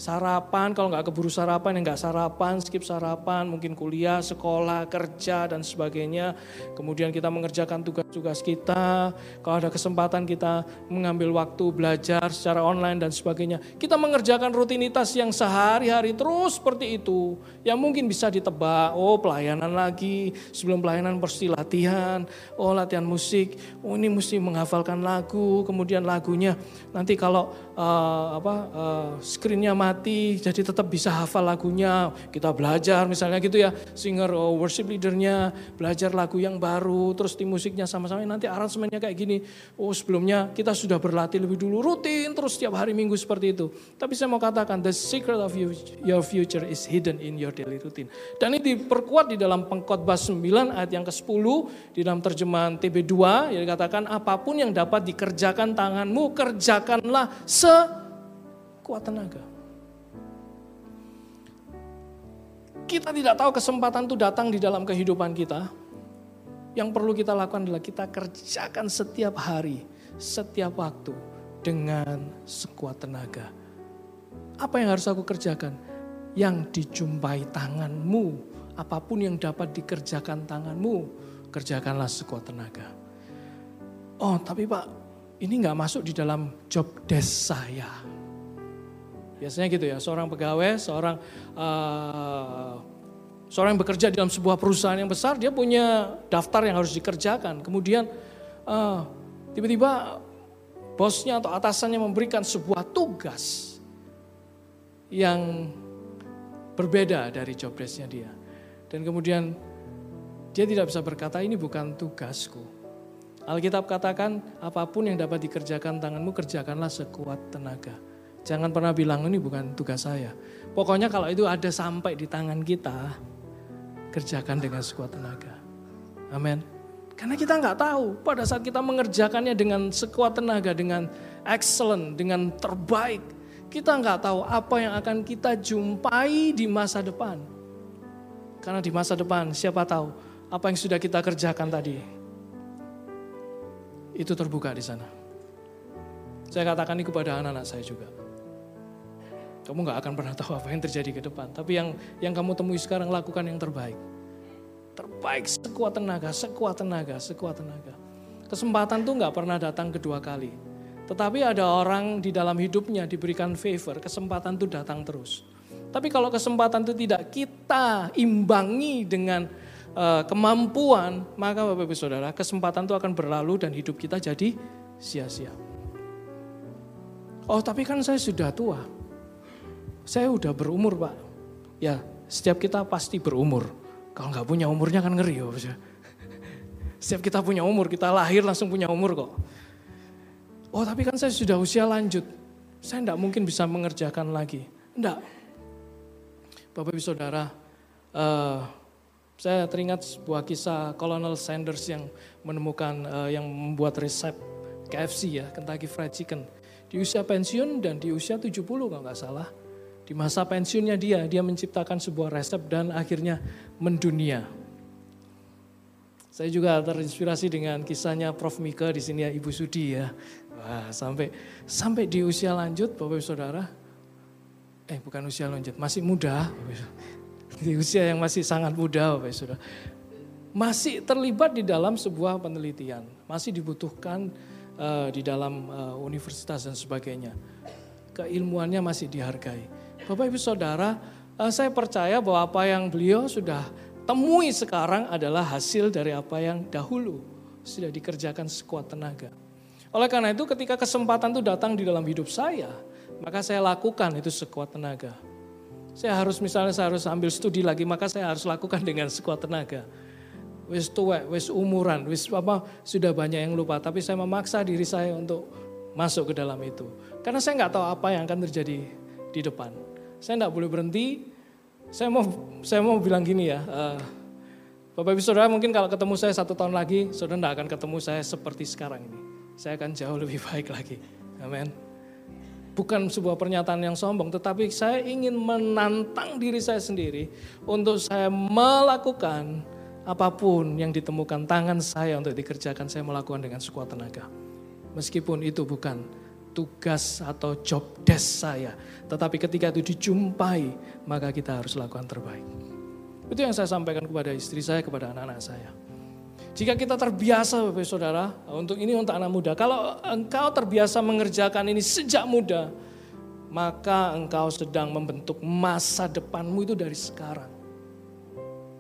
B: sarapan, kalau nggak keburu sarapan, ya nggak sarapan, skip sarapan, mungkin kuliah, sekolah, kerja, dan sebagainya. Kemudian kita mengerjakan tugas-tugas kita, kalau ada kesempatan kita mengambil waktu belajar secara online dan sebagainya. Kita mengerjakan rutinitas yang sehari-hari terus seperti itu, yang mungkin bisa ditebak, oh pelayanan lagi, sebelum pelayanan pasti latihan, oh latihan musik, oh ini mesti menghafalkan lagu, kemudian lagunya. Nanti kalau uh, apa uh, screennya mati, jadi tetap bisa hafal lagunya. Kita belajar misalnya gitu ya, singer oh, worship leadernya belajar lagu yang baru, terus tim musiknya sama-sama nanti aransemennya kayak gini. Oh sebelumnya kita sudah berlatih lebih dulu rutin terus setiap hari minggu seperti itu. Tapi saya mau katakan the secret of your future is hidden in your daily routine. Dan ini diperkuat di dalam pengkhotbah 9 ayat yang ke-10 di dalam terjemahan TB2 yang dikatakan apa pun yang dapat dikerjakan tanganmu kerjakanlah sekuat tenaga. Kita tidak tahu kesempatan itu datang di dalam kehidupan kita. Yang perlu kita lakukan adalah kita kerjakan setiap hari, setiap waktu dengan sekuat tenaga. Apa yang harus aku kerjakan? Yang dijumpai tanganmu, apa pun yang dapat dikerjakan tanganmu, kerjakanlah sekuat tenaga. oh tapi Pak, ini nggak masuk di dalam job desk saya. Biasanya gitu ya, seorang pegawai, seorang uh, seorang yang bekerja dalam sebuah perusahaan yang besar, dia punya daftar yang harus dikerjakan. Kemudian uh, tiba-tiba bosnya atau atasannya memberikan sebuah tugas yang berbeda dari job desknya dia. Dan kemudian dia tidak bisa berkata ini bukan tugasku. Alkitab katakan apa pun yang dapat dikerjakan tanganmu kerjakanlah sekuat tenaga. Jangan pernah bilang ini bukan tugas saya. Pokoknya kalau itu ada sampai di tangan kita, kerjakan dengan sekuat tenaga. Amin. Karena kita nggak tahu pada saat kita mengerjakannya dengan sekuat tenaga, dengan excellent, dengan terbaik. Kita nggak tahu apa yang akan kita jumpai di masa depan. Karena di masa depan siapa tahu apa yang sudah kita kerjakan tadi itu terbuka di sana. Saya katakan ini kepada anak-anak saya juga. Kamu nggak akan pernah tahu apa yang terjadi ke depan. Tapi yang yang kamu temui sekarang lakukan yang terbaik. Terbaik sekuat tenaga, sekuat tenaga, sekuat tenaga. Kesempatan tuh nggak pernah datang kedua kali. Tetapi ada orang di dalam hidupnya diberikan favor, kesempatan tuh datang terus. Tapi kalau kesempatan itu tidak kita imbangi dengan uh, kemampuan, maka Bapak Ibu Saudara, kesempatan itu akan berlalu dan hidup kita jadi sia-sia. Oh, tapi kan saya sudah tua. Saya udah berumur, Pak. Ya, setiap kita pasti berumur. Kalau nggak punya umurnya kan ngeri, ya. Setiap kita punya umur, kita lahir langsung punya umur kok. Oh, tapi kan saya sudah usia lanjut. Saya tidak mungkin bisa mengerjakan lagi. Enggak. Bapak Ibu Saudara, uh, saya teringat sebuah kisah Colonel Sanders yang menemukan uh, yang membuat resep KFC ya, Kentucky Fried Chicken. Di usia pensiun dan di usia 70 kalau nggak salah. Di masa pensiunnya dia, dia menciptakan sebuah resep dan akhirnya mendunia. Saya juga terinspirasi dengan kisahnya Prof. Mika di sini ya, Ibu Sudi ya. Wah, sampai sampai di usia lanjut Bapak Ibu Saudara, eh bukan usia lanjut, masih muda, di usia yang masih sangat muda Bapak Saudara. Masih terlibat di dalam sebuah penelitian, masih dibutuhkan uh, di dalam uh, universitas dan sebagainya. Keilmuannya masih dihargai. Bapak Ibu Saudara, uh, saya percaya bahwa apa yang beliau sudah temui sekarang adalah hasil dari apa yang dahulu sudah dikerjakan sekuat tenaga. Oleh karena itu ketika kesempatan itu datang di dalam hidup saya, maka saya lakukan itu sekuat tenaga. Saya harus misalnya saya harus ambil studi lagi, maka saya harus lakukan dengan sekuat tenaga. Wis tua, wis umuran, wis apa sudah banyak yang lupa, tapi saya memaksa diri saya untuk masuk ke dalam itu. Karena saya nggak tahu apa yang akan terjadi di depan. Saya nggak boleh berhenti. Saya mau saya mau bilang gini ya, uh, Bapak Ibu Saudara mungkin kalau ketemu saya satu tahun lagi, saudara tidak akan ketemu saya seperti sekarang ini. Saya akan jauh lebih baik lagi. Amin bukan sebuah pernyataan yang sombong, tetapi saya ingin menantang diri saya sendiri untuk saya melakukan apa pun yang ditemukan tangan saya untuk dikerjakan, saya melakukan dengan sekuat tenaga. Meskipun itu bukan tugas atau job desk saya, tetapi ketika itu dijumpai, maka kita harus lakukan terbaik. Itu yang saya sampaikan kepada istri saya, kepada anak-anak saya. Jika kita terbiasa Bapak Saudara, untuk ini untuk anak muda. Kalau engkau terbiasa mengerjakan ini sejak muda, maka engkau sedang membentuk masa depanmu itu dari sekarang.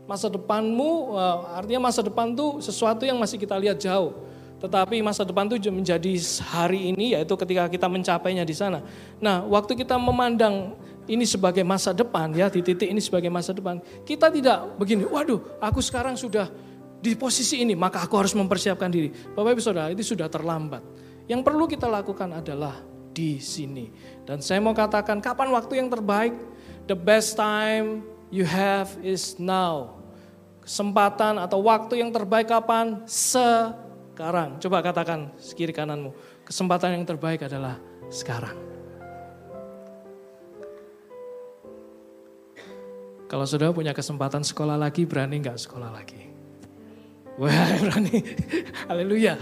B: Masa depanmu eh, artinya masa depan itu sesuatu yang masih kita lihat jauh. Tetapi masa depan itu menjadi hari ini yaitu ketika kita mencapainya di sana. Nah, waktu kita memandang ini sebagai masa depan ya, di titik ini sebagai masa depan, kita tidak begini, waduh, aku sekarang sudah di posisi ini, maka aku harus mempersiapkan diri. Bapak Ibu Saudara, itu sudah terlambat. Yang perlu kita lakukan adalah di sini. Dan saya mau katakan, kapan waktu yang terbaik? The best time you have is now. Kesempatan atau waktu yang terbaik kapan? Sekarang. Coba katakan kiri kananmu. Kesempatan yang terbaik adalah sekarang. Kalau sudah punya kesempatan sekolah lagi, berani nggak sekolah lagi? Wah, berani. Haleluya.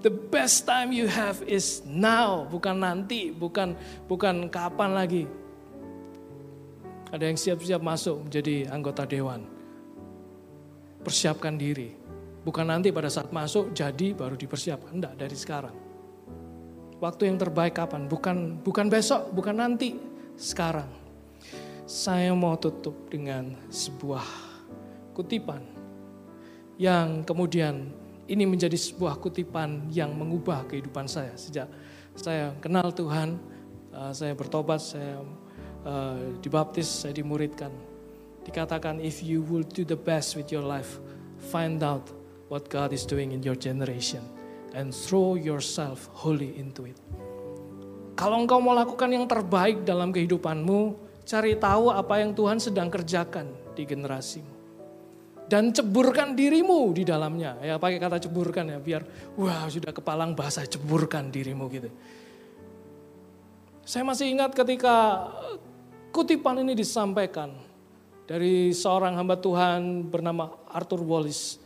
B: The best time you have is now, bukan nanti, bukan bukan kapan lagi. Ada yang siap-siap masuk menjadi anggota dewan. Persiapkan diri. Bukan nanti pada saat masuk jadi baru dipersiapkan. Enggak, dari sekarang. Waktu yang terbaik kapan? Bukan bukan besok, bukan nanti, sekarang. Saya mau tutup dengan sebuah kutipan yang kemudian ini menjadi sebuah kutipan yang mengubah kehidupan saya sejak saya kenal Tuhan, uh, saya bertobat, saya uh, dibaptis, saya dimuridkan. Dikatakan if you will do the best with your life, find out what God is doing in your generation and throw yourself wholly into it. Kalau engkau mau lakukan yang terbaik dalam kehidupanmu, cari tahu apa yang Tuhan sedang kerjakan di generasimu dan ceburkan dirimu di dalamnya. Ya pakai kata ceburkan ya biar wah sudah kepalang bahasa ceburkan dirimu gitu. Saya masih ingat ketika kutipan ini disampaikan dari seorang hamba Tuhan bernama Arthur Wallis.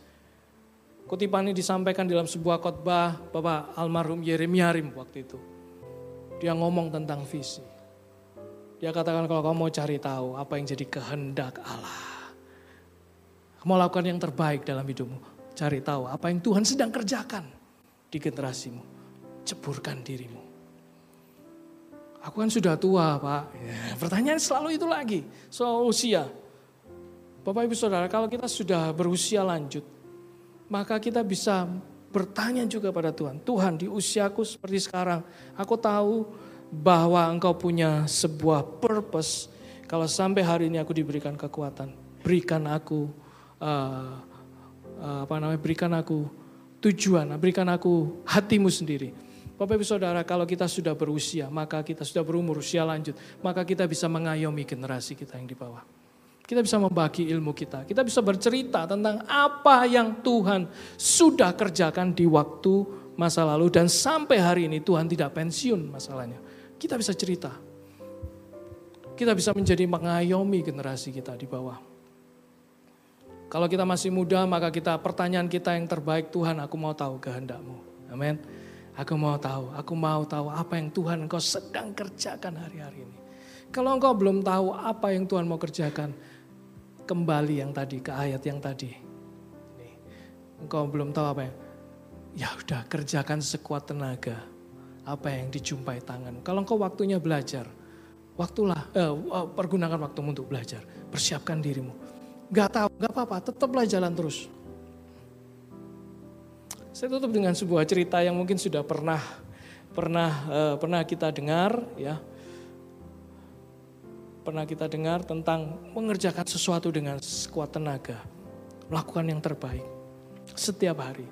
B: Kutipan ini disampaikan dalam sebuah khotbah Bapak almarhum Yeremia Rim waktu itu. Dia ngomong tentang visi. Dia katakan kalau kamu mau cari tahu apa yang jadi kehendak Allah Mau lakukan yang terbaik dalam hidupmu. Cari tahu apa yang Tuhan sedang kerjakan di generasimu. Ceburkan dirimu. Aku kan sudah tua pak. Ya, pertanyaan selalu itu lagi. Soal usia. Bapak ibu saudara kalau kita sudah berusia lanjut. Maka kita bisa bertanya juga pada Tuhan. Tuhan di usiaku seperti sekarang. Aku tahu bahwa engkau punya sebuah purpose. Kalau sampai hari ini aku diberikan kekuatan. Berikan aku uh, uh, apa namanya berikan aku tujuan, berikan aku hatimu sendiri. Bapak Ibu Saudara, kalau kita sudah berusia, maka kita sudah berumur usia lanjut, maka kita bisa mengayomi generasi kita yang di bawah. Kita bisa membagi ilmu kita, kita bisa bercerita tentang apa yang Tuhan sudah kerjakan di waktu masa lalu dan sampai hari ini Tuhan tidak pensiun masalahnya. Kita bisa cerita. Kita bisa menjadi mengayomi generasi kita di bawah. Kalau kita masih muda, maka kita pertanyaan kita yang terbaik, Tuhan aku mau tahu kehendakmu. Amin. Aku mau tahu, aku mau tahu apa yang Tuhan engkau sedang kerjakan hari-hari ini. Kalau engkau belum tahu apa yang Tuhan mau kerjakan, kembali yang tadi, ke ayat yang tadi. Engkau belum tahu apa yang, ya udah kerjakan sekuat tenaga apa yang dijumpai tangan. Kalau engkau waktunya belajar, waktulah, eh, pergunakan waktumu untuk belajar. Persiapkan dirimu Gak tahu, gak apa-apa, tetaplah jalan terus. Saya tutup dengan sebuah cerita yang mungkin sudah pernah pernah uh, pernah kita dengar ya. Pernah kita dengar tentang mengerjakan sesuatu dengan sekuat tenaga. Melakukan yang terbaik setiap hari.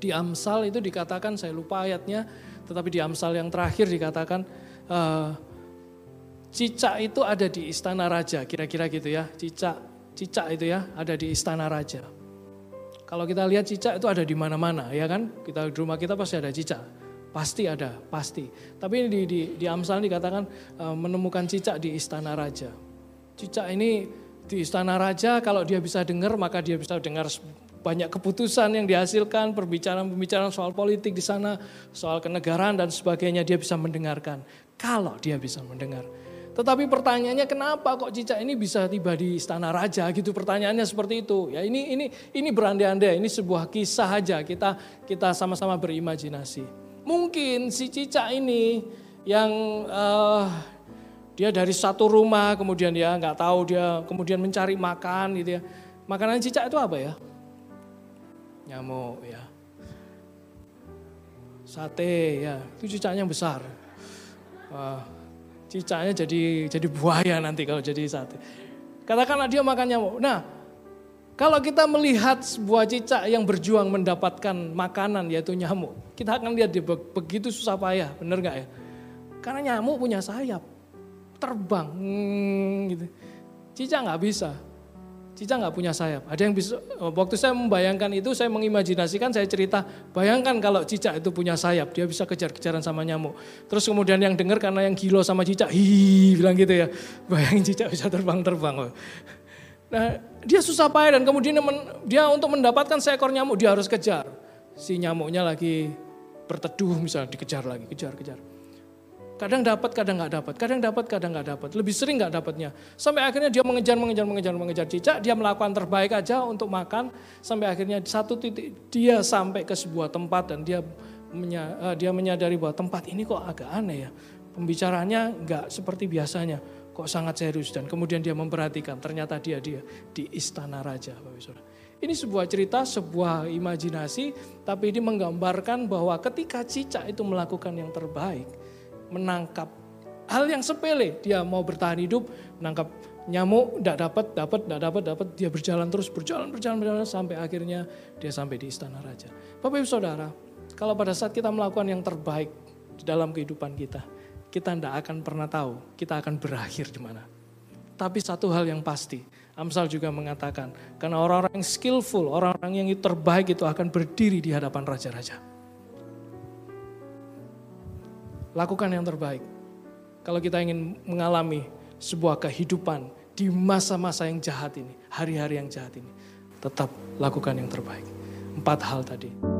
B: Di Amsal itu dikatakan, saya lupa ayatnya, tetapi di Amsal yang terakhir dikatakan uh, cicak itu ada di istana raja, kira-kira gitu ya. Cicak cicak itu ya ada di istana raja. Kalau kita lihat cicak itu ada di mana-mana ya kan? Kita di rumah kita pasti ada cicak. Pasti ada, pasti. Tapi di, di, di Amsal dikatakan uh, menemukan cicak di istana raja. Cicak ini di istana raja kalau dia bisa dengar maka dia bisa dengar banyak keputusan yang dihasilkan, perbicaraan-pembicaraan soal politik di sana, soal kenegaraan dan sebagainya dia bisa mendengarkan. Kalau dia bisa mendengar. Tetapi pertanyaannya kenapa kok cicak ini bisa tiba di istana raja gitu pertanyaannya seperti itu. Ya ini ini ini berandai-andai, ini sebuah kisah aja kita kita sama-sama berimajinasi. Mungkin si cicak ini yang uh, dia dari satu rumah kemudian dia nggak tahu dia kemudian mencari makan gitu ya. Makanan cicak itu apa ya? Nyamuk ya. Sate ya, itu cicaknya besar. Uh, cicaknya jadi jadi buaya nanti kalau jadi sate. Katakanlah dia makan nyamuk. Nah, kalau kita melihat sebuah cicak yang berjuang mendapatkan makanan yaitu nyamuk, kita akan lihat dia begitu susah payah, benar nggak ya? Karena nyamuk punya sayap, terbang, hmm, gitu. Cicak nggak bisa. Cica nggak punya sayap. Ada yang bisa, waktu saya membayangkan itu, saya mengimajinasikan, saya cerita, bayangkan kalau cicak itu punya sayap, dia bisa kejar-kejaran sama nyamuk. Terus kemudian yang dengar karena yang gilo sama cicak, hi bilang gitu ya. Bayangin cicak bisa terbang-terbang. Nah, dia susah payah dan kemudian dia untuk mendapatkan seekor nyamuk, dia harus kejar. Si nyamuknya lagi berteduh misalnya, dikejar lagi, kejar-kejar. Kadang dapat, kadang nggak dapat. Kadang dapat, kadang nggak dapat. Lebih sering nggak dapatnya. Sampai akhirnya dia mengejar, mengejar, mengejar, mengejar cicak. Dia melakukan terbaik aja untuk makan. Sampai akhirnya satu titik dia sampai ke sebuah tempat dan dia uh, dia menyadari bahwa tempat ini kok agak aneh ya. Pembicaraannya nggak seperti biasanya. Kok sangat serius dan kemudian dia memperhatikan ternyata dia dia di istana raja, Bapak Saudara. Ini sebuah cerita, sebuah imajinasi, tapi ini menggambarkan bahwa ketika cicak itu melakukan yang terbaik, menangkap hal yang sepele. Dia mau bertahan hidup, menangkap nyamuk, tidak dapat, dapat, tidak dapat, dapat. Dia berjalan terus, berjalan, berjalan, berjalan sampai akhirnya dia sampai di istana raja. Bapak Ibu Saudara, kalau pada saat kita melakukan yang terbaik di dalam kehidupan kita, kita tidak akan pernah tahu kita akan berakhir di mana. Tapi satu hal yang pasti, Amsal juga mengatakan, karena orang-orang yang skillful, orang-orang yang terbaik itu akan berdiri di hadapan raja-raja. Lakukan yang terbaik. Kalau kita ingin mengalami sebuah kehidupan di masa-masa yang jahat ini, hari-hari yang jahat ini, tetap lakukan yang terbaik. Empat hal tadi.